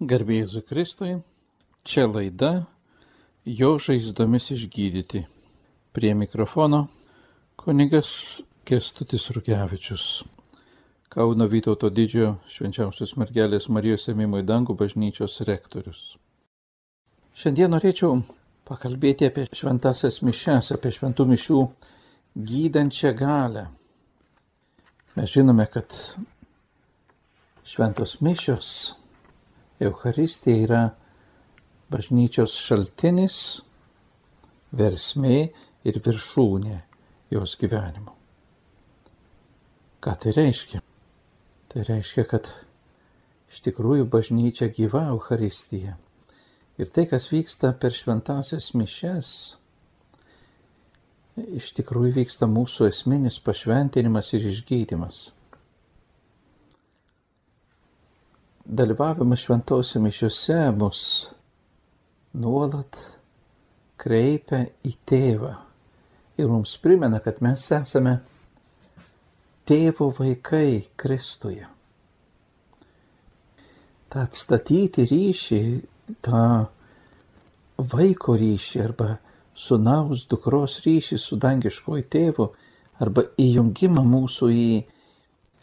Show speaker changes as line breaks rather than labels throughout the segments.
Garbėjai Kristui, čia laida Jo žaizdomis išgydyti. Prie mikrofono kunigas Kestutis Rukevičius, Kauno Vytauto didžiojo švenčiausios mergelės Marijos ėmimo į dangų bažnyčios rektorius. Šiandien norėčiau pakalbėti apie šventasias mišes, apie šventų mišių gydančią galę. Mes žinome, kad šventos mišios Euharistija yra bažnyčios šaltinis, versmė ir viršūnė jos gyvenimo. Ką tai reiškia? Tai reiškia, kad iš tikrųjų bažnyčia gyva Euharistija. Ir tai, kas vyksta per šventasias mišes, iš tikrųjų vyksta mūsų esminis pašventinimas ir išgydymas. Dalyvavimas šventose mišiuose mus nuolat kreipia į tėvą ir mums primena, kad mes esame tėvo vaikai Kristuje. Ta atstatyti ryšį, tą vaiko ryšį arba sunaus dukros ryšį su dangiškoju tėvu arba įjungimą mūsų į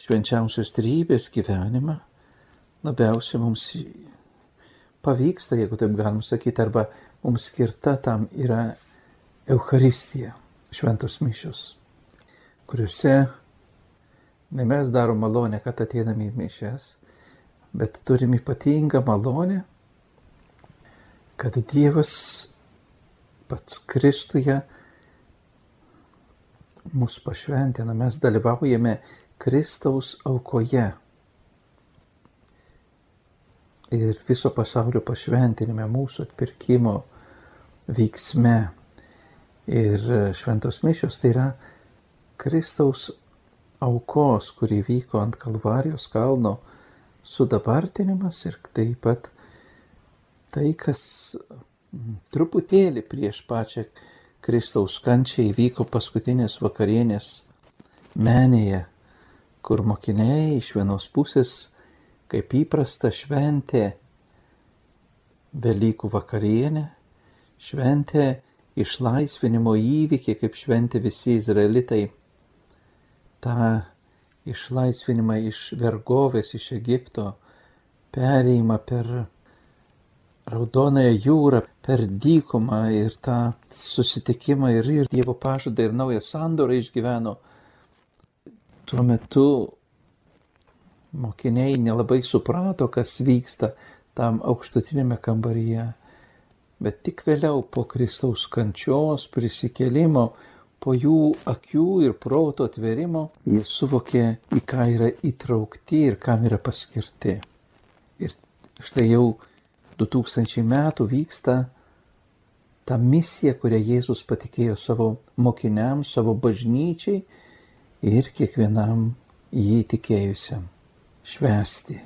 švenčiausios trybės gyvenimą labiausiai mums pavyksta, jeigu taip galim sakyti, arba mums skirta tam yra Euharistija, šventos mišios, kuriuose ne mes darom malonę, kad ateiname į mišes, bet turim ypatingą malonę, kad Dievas pats Kristuje mus pašventina, mes dalyvaujame Kristaus aukoje ir viso pasaulio pašventinime, mūsų atpirkimo veiksme. Ir šventos mišios tai yra Kristaus aukos, kuri vyko ant Kalvarijos kalno sudabartinimas ir taip pat tai, kas truputėlį prieš pačią Kristaus kančią įvyko paskutinės vakarienės menėje, kur mokiniai iš vienos pusės kaip įprasta šventė Velykų vakarienė, šventė išlaisvinimo įvykį, kaip šventė visi izraelitai tą išlaisvinimą iš vergovės, iš Egipto, perėjimą per Raudonąją jūrą, per dykumą ir tą susitikimą ir, ir Dievo pažadą ir naują sandorą išgyveno. Tuo metu mokiniai nelabai suprato, kas vyksta tam aukštutinėme kambaryje. Bet tik vėliau po Kristaus kančios prisikėlimo, po jų akių ir proto atverimo, jie suvokė, į ką yra įtraukti ir kam yra paskirti. Ir štai jau 2000 metų vyksta ta misija, kurią Jėzus patikėjo savo mokiniams, savo bažnyčiai ir kiekvienam jį tikėjusiam švęsti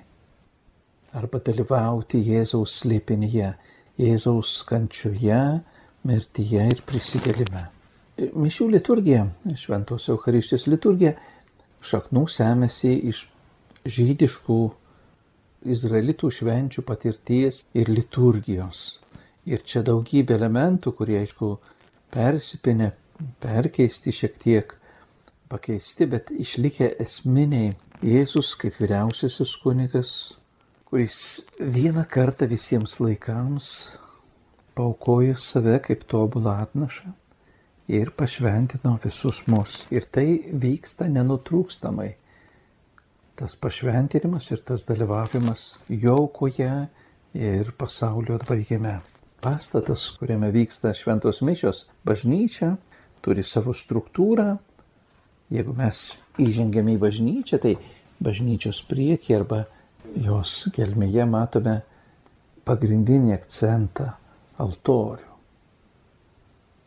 arba dalyvauti Jėzaus slėpinyje, Jėzaus kančioje, mirtyje ir prisikėlime. Mišių liturgija, Šventos Eucharistijos liturgija, šaknų semėsi iš žydiškų izraelitų švenčių patirties ir liturgijos. Ir čia daugybė elementų, kurie, aišku, persipinę, perkeisti šiek tiek, pakeisti, bet išlikę esminiai Jėzus kaip vyriausiasis kunigas, kuris vieną kartą visiems laikams paukojo save kaip tobulą atnašą ir pašventino visus mus. Ir tai vyksta nenutrūkstamai. Tas pašventinimas ir tas dalyvavimas jaukoje ir pasaulio atvaigime. Pastatas, kuriame vyksta šventos mišios, bažnyčia, turi savo struktūrą, Jeigu mes įžengėme į bažnyčią, tai bažnyčios priekį arba jos gelmėje matome pagrindinį akcentą - altorių.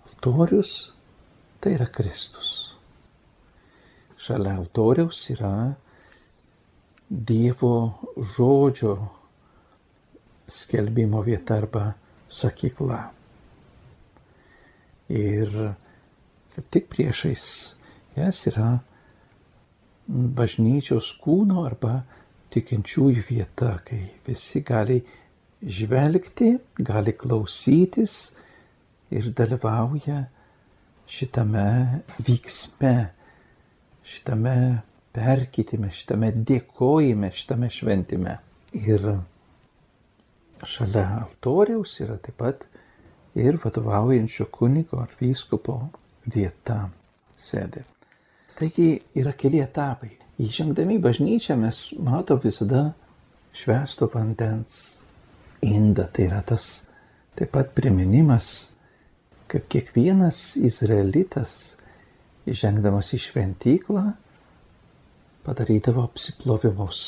Altorius tai yra Kristus. Šalia altoriaus yra Dievo žodžio skelbimo vieta arba sakykla. Ir kaip tik priešais jas yra bažnyčios kūno arba tikinčiųjų vieta, kai visi gali žvelgti, gali klausytis ir dalyvauja šitame vyksme, šitame perkitime, šitame dėkojime, šitame šventime. Ir šalia altoriaus yra taip pat ir vadovaujančio kunigo ar vyskupo vieta sėdė. Taigi yra keli etapai. Įžengdami bažnyčią mes matom visada švesto vandens indą. Tai yra tas taip pat priminimas, kad kiekvienas izraelitas įžengdamas į šventyklą padarydavo apsiplovimus.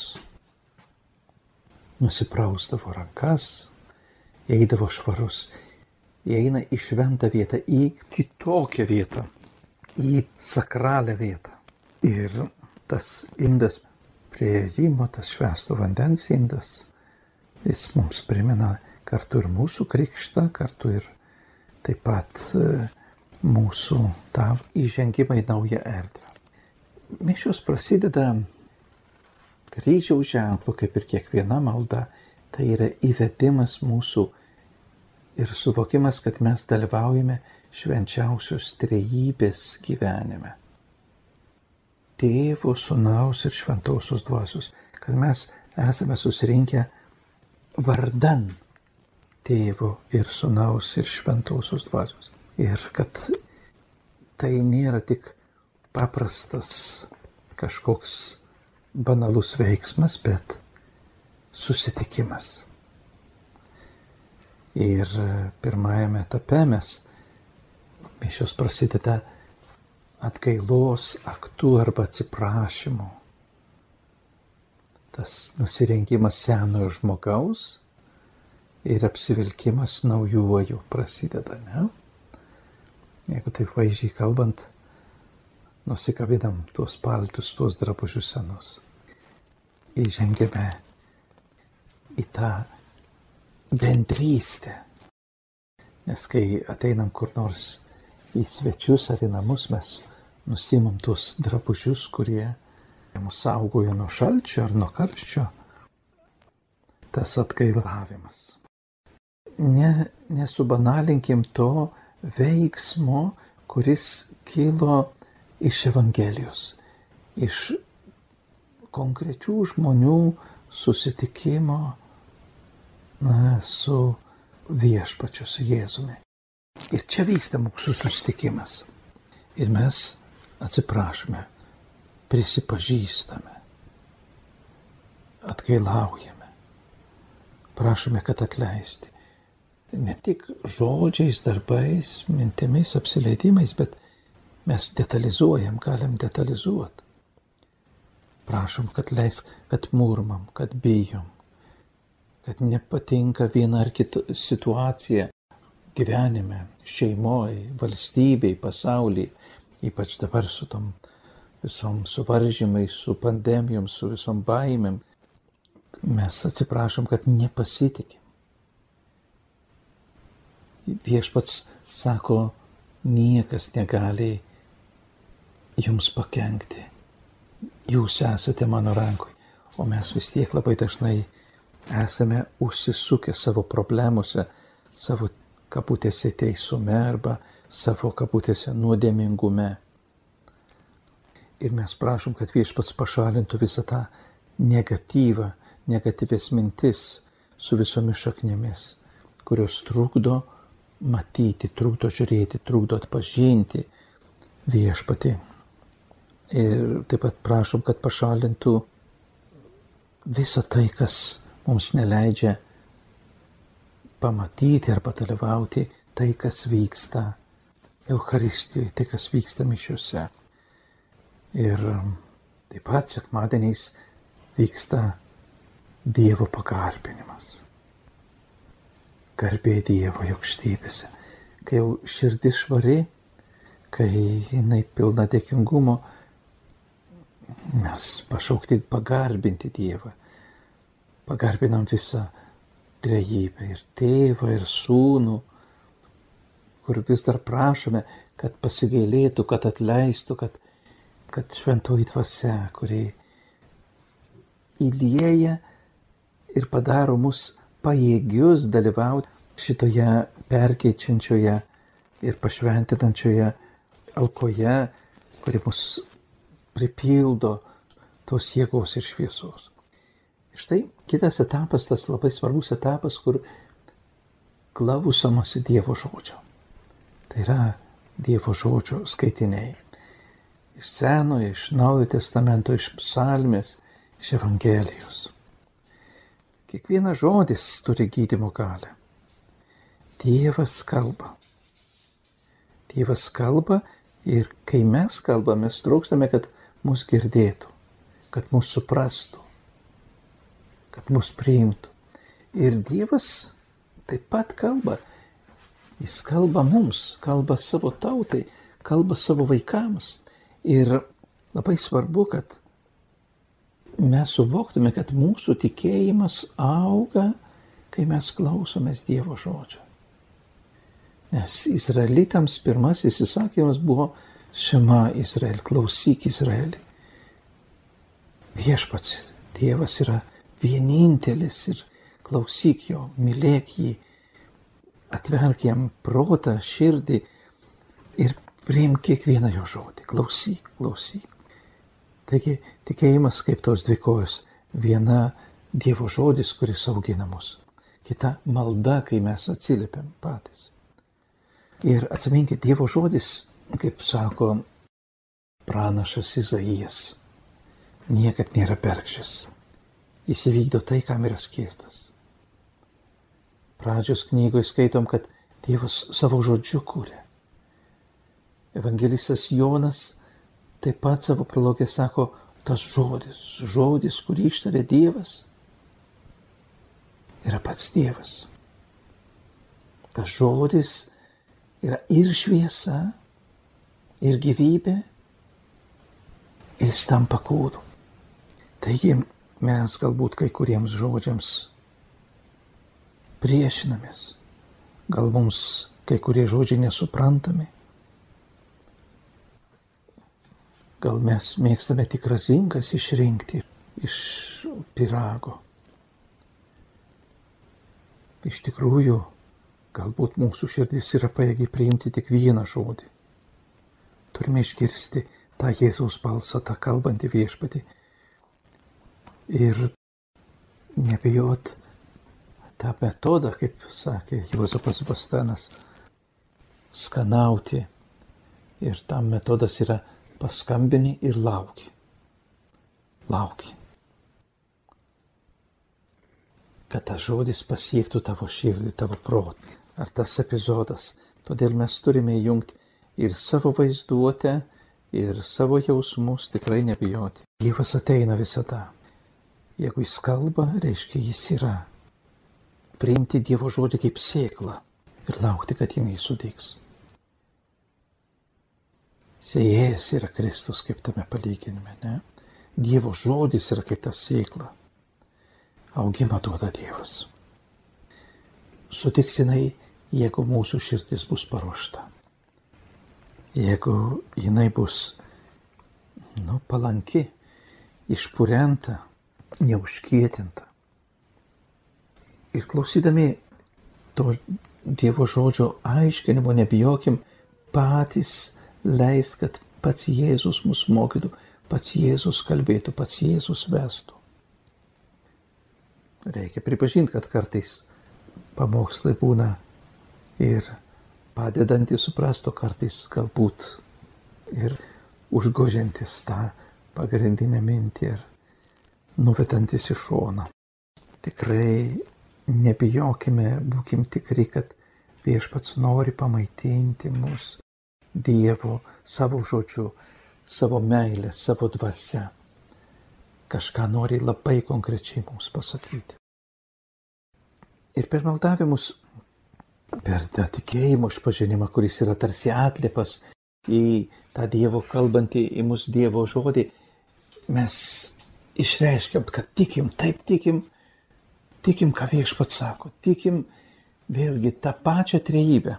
Nusiprausdavo rankas, eidavo švarus, įeina į šventą vietą, į kitokią vietą, į sakralę vietą. Ir tas indas prieimo, tas švesto vandens indas, jis mums primena kartu ir mūsų krikštą, kartu ir taip pat e, mūsų tą įžengimą į naują erdvę. Mišios prasideda kryžiaus ženklu, kaip ir kiekviena malda, tai yra įvedimas mūsų ir suvokimas, kad mes dalyvaujame švenčiausios trejybės gyvenime. Tėvo, sunaus ir šventausios dvasios, kad mes esame susirinkę vardan tėvo ir sunaus ir šventausios dvasios. Ir kad tai nėra tik paprastas kažkoks banalus veiksmas, bet susitikimas. Ir pirmajame etape mes mišios prasideda atgailos aktų arba atsiprašymų. Tas nusirengimas senojo žmogaus ir apsivilkimas naujuoju prasideda, ne? Jeigu taip vaizdžiai kalbant, nusikabinam tuos paltus, tuos drabužius senus. Įžengėme į tą bendrystę. Nes kai ateinam kur nors į svečius ar į namus, mes nusimam tuos drabužius, kurie mus saugojo nuo šalčio ar nuo karščio. Tas atgailavimas. Ne, nesubanalinkim to veiksmo, kuris kilo iš Evangelijos, iš konkrečių žmonių susitikimo na, su viešpačiu, su Jėzumi. Ir čia vyksta mūsų susitikimas. Ir mes atsiprašome, prisipažįstame, atgailaujame, prašome, kad atleisti. Ne tik žodžiais, darbais, mintimis, apsileidimais, bet Mes detalizuojam, galim detalizuoti. Prašom, kad leisk, kad murmam, kad bijom, kad nepatinka viena ar kita situacija gyvenime, šeimoje, valstybei, pasaulyje, ypač dabar su tom visom suvaržymais, su pandemijom, su visom baimėm. Mes atsiprašom, kad nepasitikim. Viešpats sako, niekas negali jums pakengti. Jūs esate mano rankoj, o mes vis tiek labai dažnai esame užsisukę savo problemuose, savo kabutėse teisume arba savo kabutėse nuodėmingume. Ir mes prašom, kad viešpats pašalintų visą tą negatyvą, negatyvės mintis su visomis šaknėmis, kurios trukdo matyti, trukdo žiūrėti, trukdo atpažinti viešpatį. Ir taip pat prašom, kad pašalintų visą tai, kas mums neleidžia pamatyti arba dalyvauti tai, kas vyksta Euharistijoje, tai, kas vyksta mišiuose. Ir taip pat sekmadieniais vyksta Dievo pagarbinimas. Garbė Dievo aukštybėse. Kai jau širdis švari, kai jinai pilna dėkingumo, Mes pašaukti pagarbinti Dievą. Pagarbinam visą trejybę ir tėvą, ir sūnų, kur vis dar prašome, kad pasigailėtų, kad atleistų, kad, kad šventoji dvasia, kuri įlieja ir padaro mus pajėgius dalyvauti šitoje perkeičiančioje ir pašventinančioje aukoje, kuri mus pripildo tos jėgos ir šviesos. Štai kitas etapas, tas labai svarbus etapas, kur klausomasi Dievo žodžio. Tai yra Dievo žodžio skaitiniai. Iš Senojo, iš Naujojo testamento, iš psalmės, iš Evangelijos. Kiekvienas žodis turi gydimo galę. Dievas kalba. Dievas kalba ir kai mes kalbame, trūkstame, kad mus girdėtų, kad mus suprastų, kad mus priimtų. Ir Dievas taip pat kalba. Jis kalba mums, kalba savo tautai, kalba savo vaikams. Ir labai svarbu, kad mes suvoktume, kad mūsų tikėjimas auga, kai mes klausomės Dievo žodžio. Nes izraelitams pirmasis įsakymas buvo Šema Izrael, klausyk Izraelį. Viešpats Dievas yra vienintelis ir klausyk jo, mylėk jį, atverk jam protą, širdį ir priimk kiekvieną jo žodį, klausyk, klausyk. Taigi tikėjimas kaip tos dvi kojos. Viena Dievo žodis, kuris augina mus. Kita malda, kai mes atsiliepiam patys. Ir atsiminkit, Dievo žodis, kaip sako pranašas Izaijas, niekad nėra perkšęs. Jis įvykdo tai, kam yra skirtas. Pradžios knygoje skaitom, kad Dievas savo žodžiu kūrė. Evangelistas Jonas taip pat savo prologė sako, tas žodis, žodis, kurį ištarė Dievas, yra pats Dievas. Tas žodis yra ir šviesa, ir gyvybė, ir jis tampa kūnu. Taigi mes galbūt kai kuriems žodžiams priešinamės. Gal mums kai kurie žodžiai nesuprantami. Gal mes mėgstame tik razinkas išrinkti iš pirago. Iš tikrųjų, galbūt mūsų širdis yra pajėgi priimti tik vieną žodį. Turime išgirsti tą Jėzaus balsą, tą kalbantį viešpatį. Ir nebijot tą metodą, kaip sakė Juozapas Bastanas, skanauti. Ir tam metodas yra paskambini ir lauki. Lauki. Kad tas žodis pasiektų tavo širdį, tavo protą. Ar tas epizodas. Todėl mes turime jungti ir savo vaizduotę, ir savo jausmus tikrai nebijoti. Dievas ateina visada. Jeigu jis kalba, reiškia jis yra priimti Dievo žodį kaip sėklą ir laukti, kad jinai sudygs. Sėjas yra Kristus kaip tame palyginime, ne? Dievo žodis yra kaip ta sėkla. Augimą duoda Dievas. Sutiksinai, jeigu mūsų širdis bus paruošta. Jeigu jinai bus, nu, palanki, išpurenta, neužkietinta, Ir klausydami to Dievo žodžio aiškinimo, nebijokim patys leist, kad pats Jėzus mus mokytų, pats Jėzus kalbėtų, pats Jėzus vestų. Reikia pripažinti, kad kartais pamokslai būna ir padedantys suprasto, kartais galbūt ir užgožiantis tą pagrindinę mintį ir nuvedantis į šoną. Tikrai nebijokime, būkim tikri, kad viešpats nori pamaitinti mus Dievo savo žodžiu, savo meilę, savo dvasia. Kažką nori labai konkrečiai mums pasakyti. Ir per maldavimus, per tą tikėjimo išpažinimą, kuris yra tarsi atliepas į tą Dievo kalbantį, į mūsų Dievo žodį, mes išreiškiam, kad tikim, taip tikim, Tikim, ką viešpats sako, tikim vėlgi tą pačią trejybę.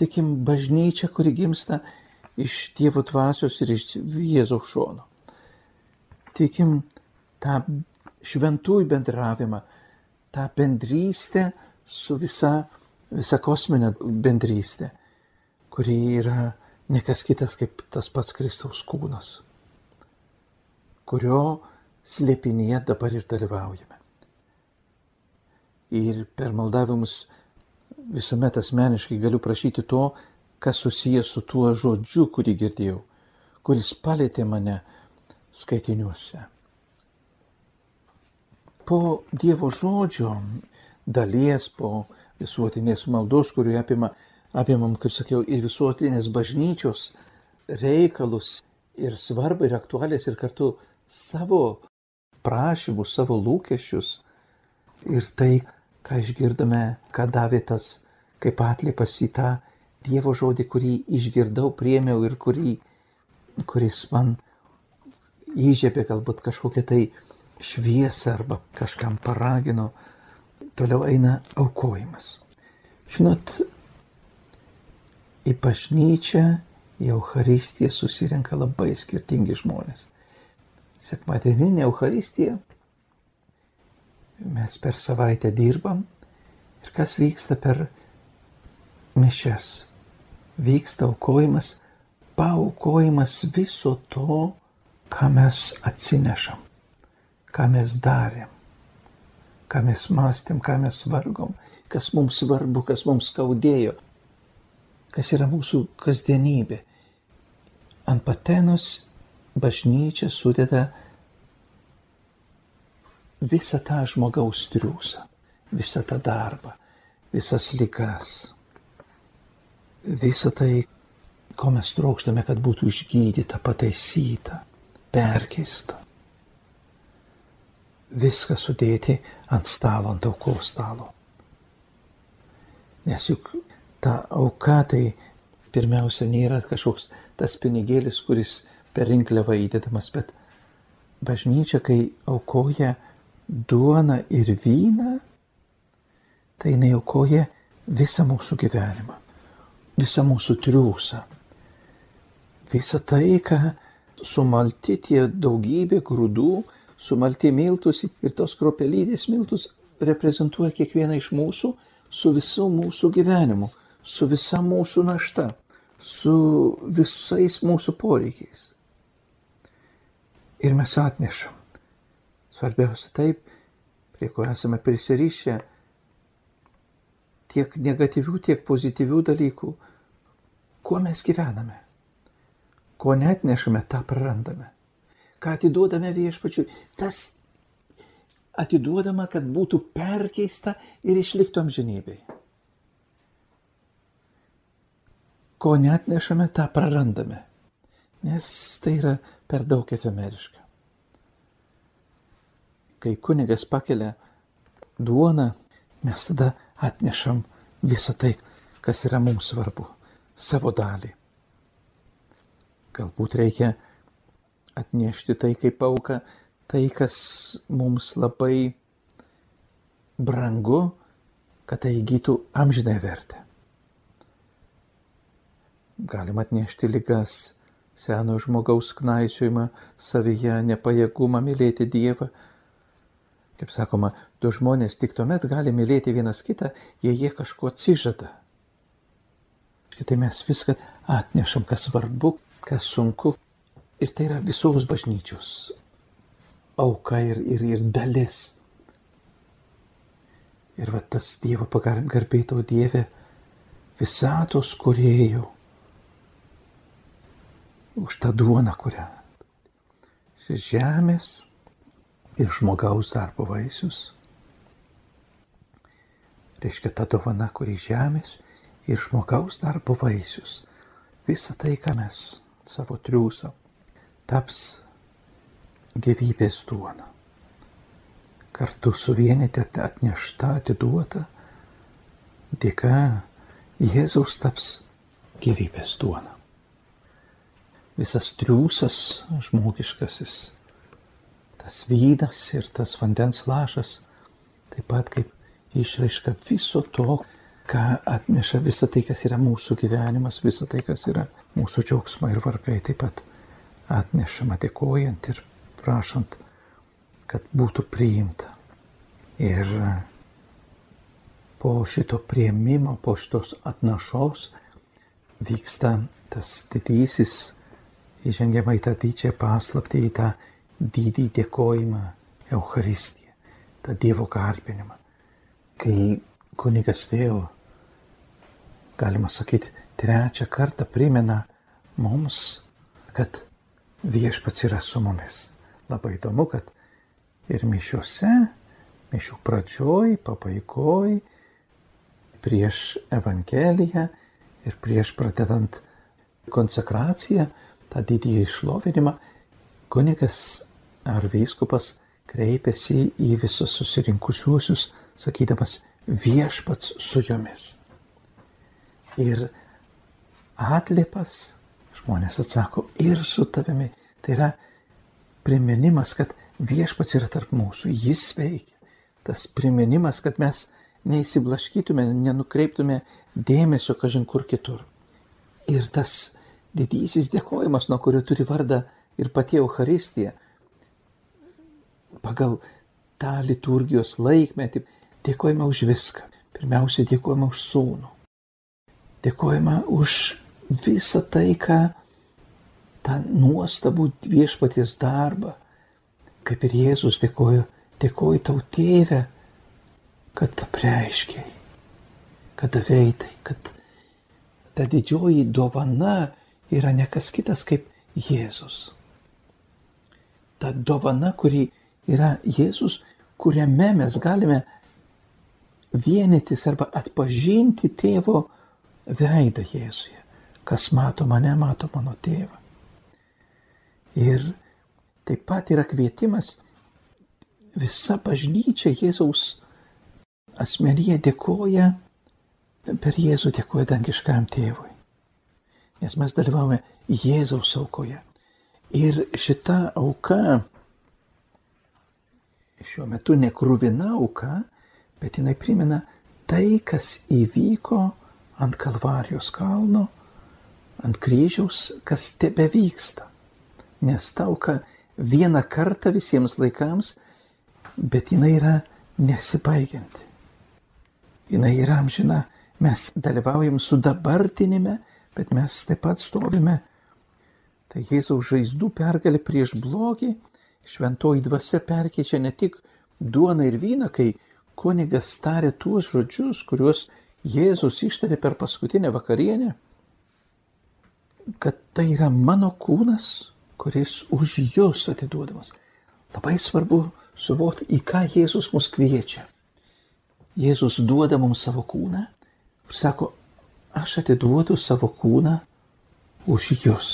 Tikim bažnyčią, kuri gimsta iš Dievo dvasios ir iš Jėzaus šono. Tikim tą šventųjų bendravimą, tą bendrystę su visa, visa kosminė bendrystė, kuri yra ne kas kitas kaip tas pats Kristaus kūnas, kurio slėpinėje dabar ir dalyvaujame. Ir per maldavimus visuomet asmeniškai galiu prašyti to, kas susijęs su tuo žodžiu, kurį girdėjau, kuris palėtė mane skaitiniuose. Po Dievo žodžio dalies, po visuotinės maldos, kuriuo apima, apimam, kaip sakiau, ir visuotinės bažnyčios reikalus ir svarbą ir aktualės ir kartu savo prašymus, savo lūkesčius ir tai, ką išgirdome, ką davė tas kaip atlipas į tą Dievo žodį, kurį išgirdau, priemiau ir kurį, kuris man įžiebė galbūt kažkokią tai šviesą arba kažkam paragino, toliau eina aukojimas. Žinot, į bažnyčią, į Euharistiją susirenka labai skirtingi žmonės. Sekmadieninė Euharistija mes per savaitę dirbam ir kas vyksta per mišes. Vyksta aukojimas, paukojimas viso to, ką mes atsinešam, ką mes darėm, ką mes mąstėm, ką mes vargom, kas mums svarbu, kas mums skaudėjo, kas yra mūsų kasdienybė. Ant patenos bažnyčia sudeda visą tą žmogaus triūsą, visą tą darbą, visas likas visą tai, ko mes trokštame, kad būtų išgydyta, pataisyta, perkeista. Viską sudėti ant stalo, ant aukos stalo. Nes juk ta auka tai pirmiausia nėra kažkoks tas pinigėlis, kuris per rinkliavą įdedamas, bet bažnyčia, kai aukoja duoną ir vyną, tai jinai aukoja visą mūsų gyvenimą visą mūsų triūsą. Visą tai, ką sumalti tie daugybė grūdų, sumalti miltus ir tos kropelytės miltus reprezentuoja kiekvieną iš mūsų su visu mūsų gyvenimu, su visa mūsų našta, su visais mūsų poreikiais. Ir mes atnešam. Svarbiausia taip, prie ko esame prisirišę, tiek negatyvių, tiek pozityvių dalykų, kuo mes gyvename. Ko net nešame, tą prarandame. Ką atiduodame viešpačiui, tas atiduodama, kad būtų perkeista ir išliktų amžinybei. Ko net nešame, tą prarandame. Nes tai yra per daug efemeriška. Kai kunigas pakelia duoną, mes tada atnešam visą tai, kas yra mums svarbu, savo dalį. Galbūt reikia atnešti tai kaip auka, tai, kas mums labai brangu, kad tai įgytų amžinai vertę. Galima atnešti lygas, seno žmogaus knaisiojimą savyje, nepajėgumą mylėti Dievą, Kaip sakoma, du žmonės tik tuomet gali mylėti vienas kitą, jei jie kažko atsižada. Tai mes viską atnešam, kas svarbu, kas sunku. Ir tai yra visos bažnyčios auka ir, ir, ir dalis. Ir va tas Dievo pagarbėto Dieve visatos kuriejų už tą duoną, kurią žemės ir žmogaus darbo vaisius. Reiškia ta dovana, kuri žemės ir žmogaus darbo vaisius. Visa tai, ką mes savo triūsą taps gyvybės duona. Kartu suvienyti atnešta, atiduota, dėka Jėzaus taps gyvybės duona. Visas triūsas žmogiškasis tas vynas ir tas vandens lašas, taip pat kaip išraiška viso to, ką atneša visa tai, kas yra mūsų gyvenimas, visa tai, kas yra mūsų džiaugsmai ir vargai, taip pat atnešama dėkojant ir prašant, kad būtų priimta. Ir po šito prieimimo, po šitos atnašos vyksta tas didysis, įžengiama į tą didžiąją paslaptį, į tą didį dėkojimą, Eucharistiją, tą Dievo garbinimą. Kai kunigas vėl, galima sakyti, trečią kartą primena mums, kad viešpats yra su mumis. Labai įdomu, kad ir mišiuose, mišių pradžioj, pabaigoj, prieš Evangeliją ir prieš pradedant konsekraciją, tą didįjį išlovinimą, kunigas ar vyskupas kreipiasi į visus susirinkusiuosius, sakydamas viešpats su jomis. Ir atliepas žmonės atsako ir su tavimi. Tai yra priminimas, kad viešpats yra tarp mūsų, jis veikia. Tas priminimas, kad mes neįsiblaškytume, nenukreiptume dėmesio kažin kur kitur. Ir tas didysis dėkojimas, nuo kurio turi vardą ir pati Euharistija, pagal tą liturgijos laikmetį, dėkojame už viską. Pirmiausia, dėkojame už sūnų. Dėkojame už visą tai, ką tą nuostabų viešpaties darbą, kaip ir Jėzus dėkoju, dėkoju tau tėvę, kad apreiškiai, kad daveitai, kad ta didžioji dovana yra ne kas kitas kaip Jėzus. Ta dovana, kuri yra Jėzus, kuriame mes galime vienytis arba atpažinti tėvo veidą Jėzuje. Kas mato mane, mato mano tėvą. Ir taip pat yra kvietimas visa bažnyčia Jėzaus asmenyje dėkoja, per Jėzų dėkoja dangiškam tėvui. Nes mes dalyvavome Jėzaus aukoje. Ir šita auka šiuo metu nekrūvina auka, bet jinai primena tai, kas įvyko ant Kalvarijos kalno, ant kryžiaus, kas tebe vyksta nes tauka vieną kartą visiems laikams, bet jinai yra nesibaigianti. Jinai yra amžina. Mes dalyvaujam su dabartinime, bet mes taip pat stovime. Tai Jėzaus žaizdų pergalė prieš blogį, šventoji dvasia perkeičia ne tik duoną ir vyną, kai kunigas tarė tuos žodžius, kuriuos Jėzus ištarė per paskutinę vakarienę, kad tai yra mano kūnas, kuris už jūs atiduodamas. Labai svarbu suvokti, į ką Jėzus mus kviečia. Jėzus duoda mums savo kūną ir sako, aš atiduodu savo kūną už jūs.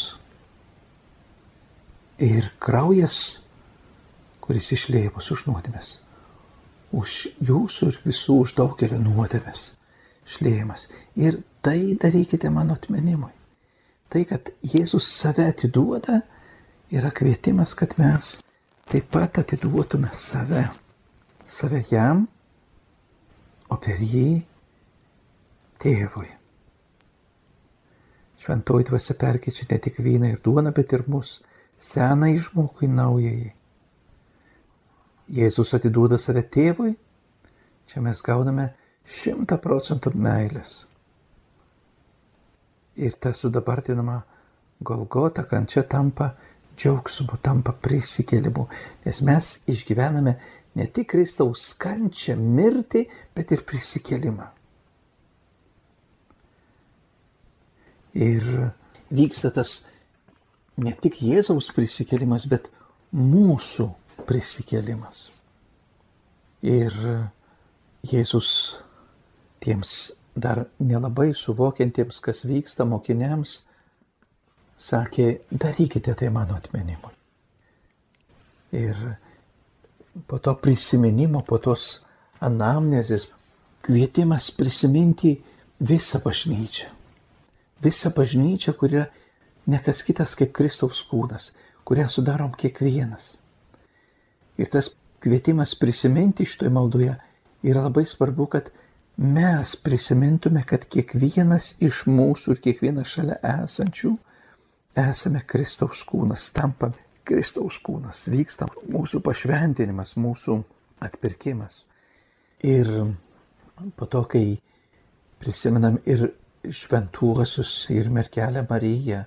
Ir kraujas, kuris išlėjęs už nuodėmės, už jūsų ir visų už daugelio nuodėmės, išlėjimas. Ir tai darykite mano atminimui. Tai, kad Jėzus save atiduoda, yra kvietimas, kad mes taip pat atiduotume save. Save jam, o per jį tėvui. Šventoji dvasia perkeičia ne tik vyną ir duoną, bet ir mus, senai žmogui naujai. Jėzus atiduoda save tėvui, čia mes gauname šimtą procentų meilės. Ir ta sudabartinama Golgota kančia tampa džiaugsmu, tampa prisikėlimu, nes mes išgyvename ne tik Kristaus kančią, mirtį, bet ir prisikėlimą. Ir vyksta tas ne tik Jėzaus prisikėlimas, bet mūsų prisikėlimas. Ir Jėzus tiems dar nelabai suvokiantiems, kas vyksta mokiniams, sakė, darykite tai mano atminimui. Ir po to prisiminimo, po tos anamnezės, kvietimas prisiminti visą bažnyčią. Visą bažnyčią, kur yra nekas kitas kaip Kristaus kūnas, kurią sudarom kiekvienas. Ir tas kvietimas prisiminti šitoje maldoje yra labai svarbu, kad mes prisimintume, kad kiekvienas iš mūsų ir kiekvienas šalia esančių esame Kristaus kūnas, tampame Kristaus kūnas, vyksta mūsų pašventinimas, mūsų atpirkimas. Ir po to, kai prisimenam ir šventuosius, ir merkelę Mariją,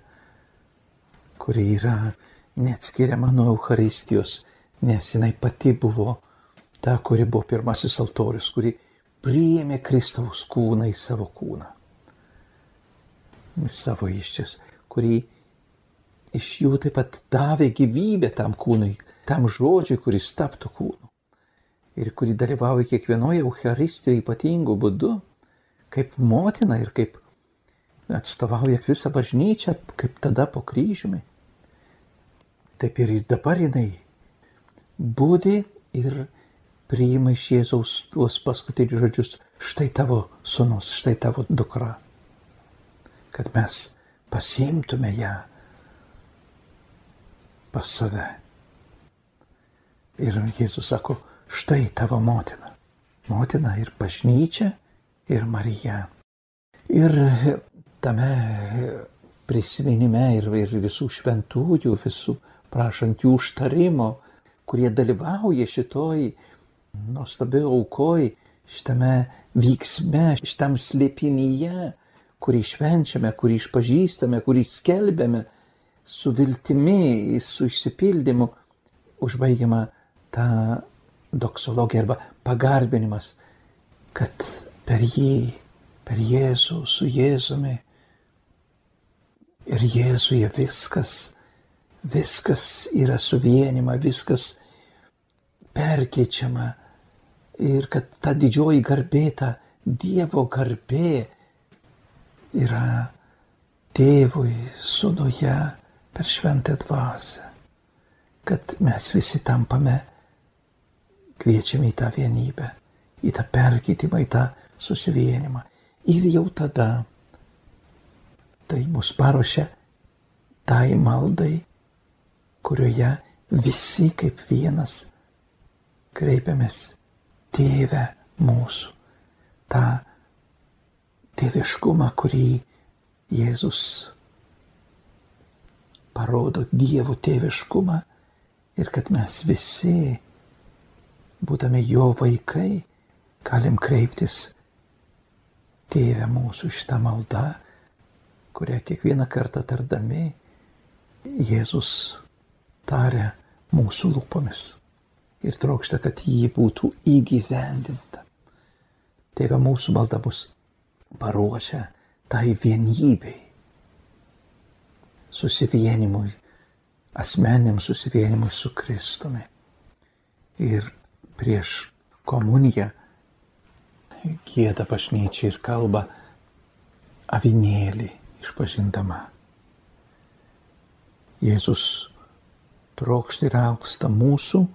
kuri yra neatskiriama nuo Euharistijos, nes jinai pati buvo ta, kuri buvo pirmasis altorius, kuri priėmė Kristaus kūną į savo kūną, į savo iščias, kuri iš jų taip pat davė gyvybę tam kūnui, tam žodžiui, kuris taptų kūnu. Ir kuri dalyvauja kiekvienoje Eucharistijoje ypatingų būdų, kaip motina ir kaip atstovauja visą bažnyčią, kaip tada po kryžiumi. Taip ir dabar jinai būdi ir priima iš Jėzaus tuos paskutinius žodžius, štai tavo sunus, štai tavo dukra. Kad mes pasimtume ją pas save. Ir Jėzus sako, štai tavo motina. Motina ir bažnyčia, ir Marija. Ir tame prisiminime ir, ir visų šventųjų, visų prašant jų užtarimo, kurie dalyvauja šitoj nuostabiai aukoj, šitame vyksme, šitam slėpinyje, kurį švenčiame, kurį išpažįstame, kurį skelbėme, su viltimi, su išsipildymu užbaigiama ta doksologija arba pagarbinimas, kad per jį, per Jėzų, su Jėzumi ir Jėzuje viskas, viskas yra suvienima, viskas perkeičiama ir kad ta didžioji garbė, ta Dievo garbė yra tėvui, sunuje, per šventę dvasę, kad mes visi tampame kviečiami į tą vienybę, į tą perkeitimą, į tą susivienimą. Ir jau tada tai mus paruošia tai maldai, kurioje visi kaip vienas kreipiamės tėvę mūsų, tą tėviškumą, kurį Jėzus parodo Dievo tėviškumą ir kad mes visi, būdami jo vaikai, galim kreiptis Tėvę mūsų šitą maldą, kurią kiekvieną kartą tardami Jėzus taria mūsų lūpomis ir trokšta, kad jį būtų įgyvendinta. Tėve mūsų malda bus paruošę tai vienybei, susivienimui, asmeniniam susivienimui su Kristumi. Ir prieš komuniją gėda bažnyčia ir kalba avinėlį išpažindama. Jėzus trokšta ir auksta mūsų,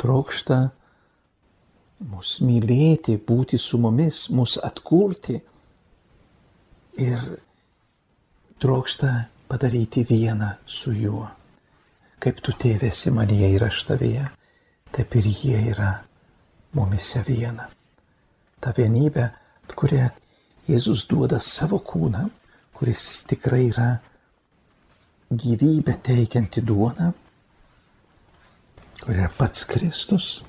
trokšta mus mylėti, būti su mumis, mus atkurti ir trokšta padaryti vieną su juo. Kaip tu tėvėsi manyje ir aš tavėje, taip ir jie yra mumise viena. Ta vienybė, kurią Jėzus duoda savo kūną, kuris tikrai yra gyvybę teikianti duona, kur yra pats Kristus.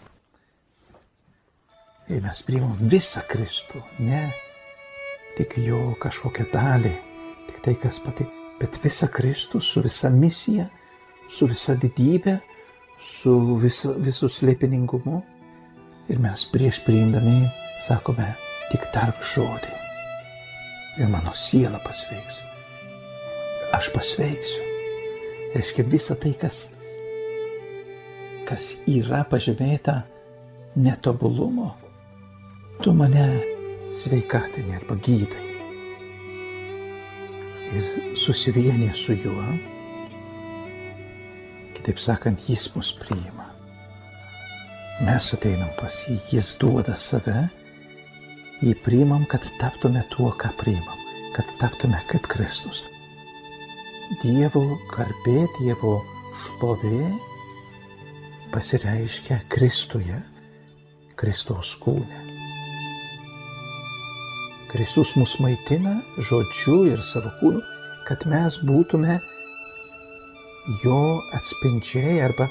Kai mes priimam visą Kristų, ne tik jo kažkokią dalį, tik tai, kas patinka bet visą Kristų su visa misija, su visa didybė, su visu, visu slėpiningumu. Ir mes prieš priimdami sakome, tik tarp žodį. Ir mano siela pasveiks. Aš pasveiksiu. Reiškia visą tai, kas, kas yra pažymėta netobulumo, tu mane sveikatinė arba gydai ir susivienė su juo, kitaip sakant, jis mus priima. Mes ateinam pas jį, jis duoda save, jį priimam, kad taptume tuo, ką priimam, kad taptume kaip Kristus. Dievo garbė, Dievo šlovė pasireiškia Kristuje, Kristaus kūne. Kristus mus maitina žodžiu ir savo kūnu, kad mes būtume jo atspindžiai arba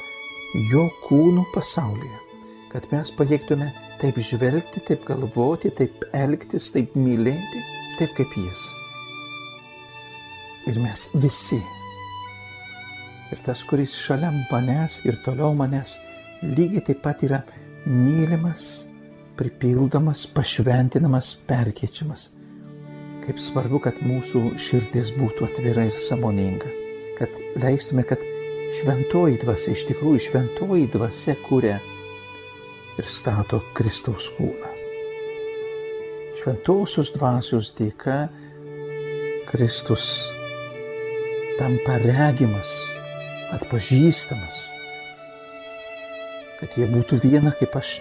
jo kūnų pasaulyje, kad mes pajėgtume taip žvelgti, taip galvoti, taip elgtis, taip mylėti, taip kaip jis. Ir mes visi. Ir tas, kuris šalia manęs ir toliau manęs, lygiai taip pat yra mylimas, pripildomas, pašventinamas, perkeičiamas. Kaip svarbu, kad mūsų širdis būtų atvira ir samoninga, kad leistume, kad šventoji dvasia, iš tikrųjų šventoji dvasia kuria ir stato Kristaus kūną. Šventosios dvasios dėka Kristus tampa regimas, atpažįstamas, kad jie būtų viena kaip aš,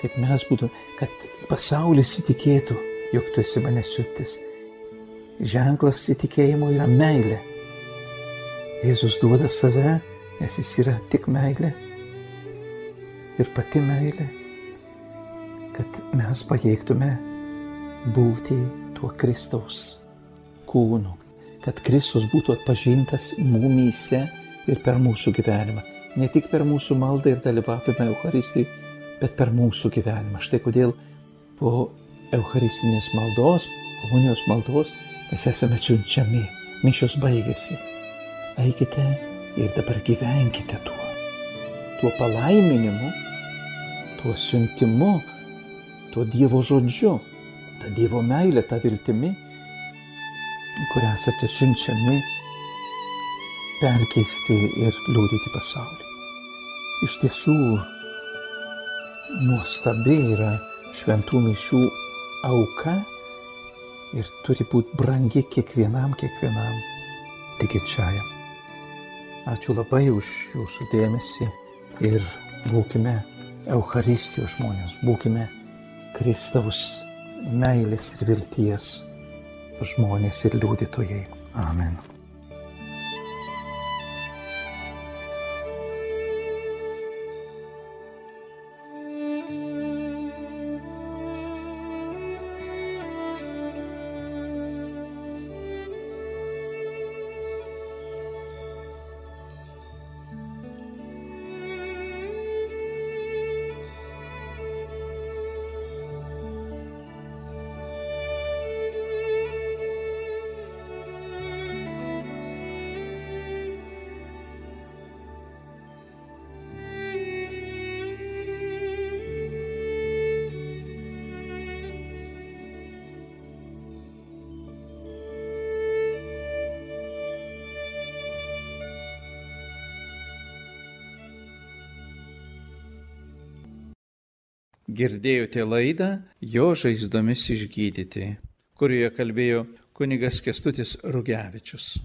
kaip mes būtume, kad pasaulis įtikėtų, jog tu esi mane siuntis. Ženklas įtikėjimo yra meilė. Jėzus duoda save, nes jis yra tik meilė ir pati meilė, kad mes pajėgtume būti tuo Kristaus kūnu, kad Kristus būtų atpažintas mumyse ir per mūsų gyvenimą. Ne tik per mūsų maldą ir dalyvavimą Euharistijai, bet per mūsų gyvenimą. Štai kodėl po Eucharistinės maldos, komunijos maldos mes esame siunčiami. Mišios baigėsi. Eikite ir dabar gyvenkite tuo. Tuo palaiminimu, tuo siuntimu, tuo Dievo žodžiu, tą Dievo meilę, tą viltimi, kurią esate siunčiami perkeisti ir liūdyti pasaulį. Iš tiesų nuostabi yra šventų mišių auka ir turi būti brangi kiekvienam, kiekvienam tikinčiajam. Ačiū labai už jūsų dėmesį ir būkime Euharistijos žmonės, būkime Kristaus meilės ir vilties žmonės ir liūdytojai. Amen. Girdėjote laidą Jo žaizdomis išgydyti, kurioje kalbėjo kunigas Kestutis Rugevičius.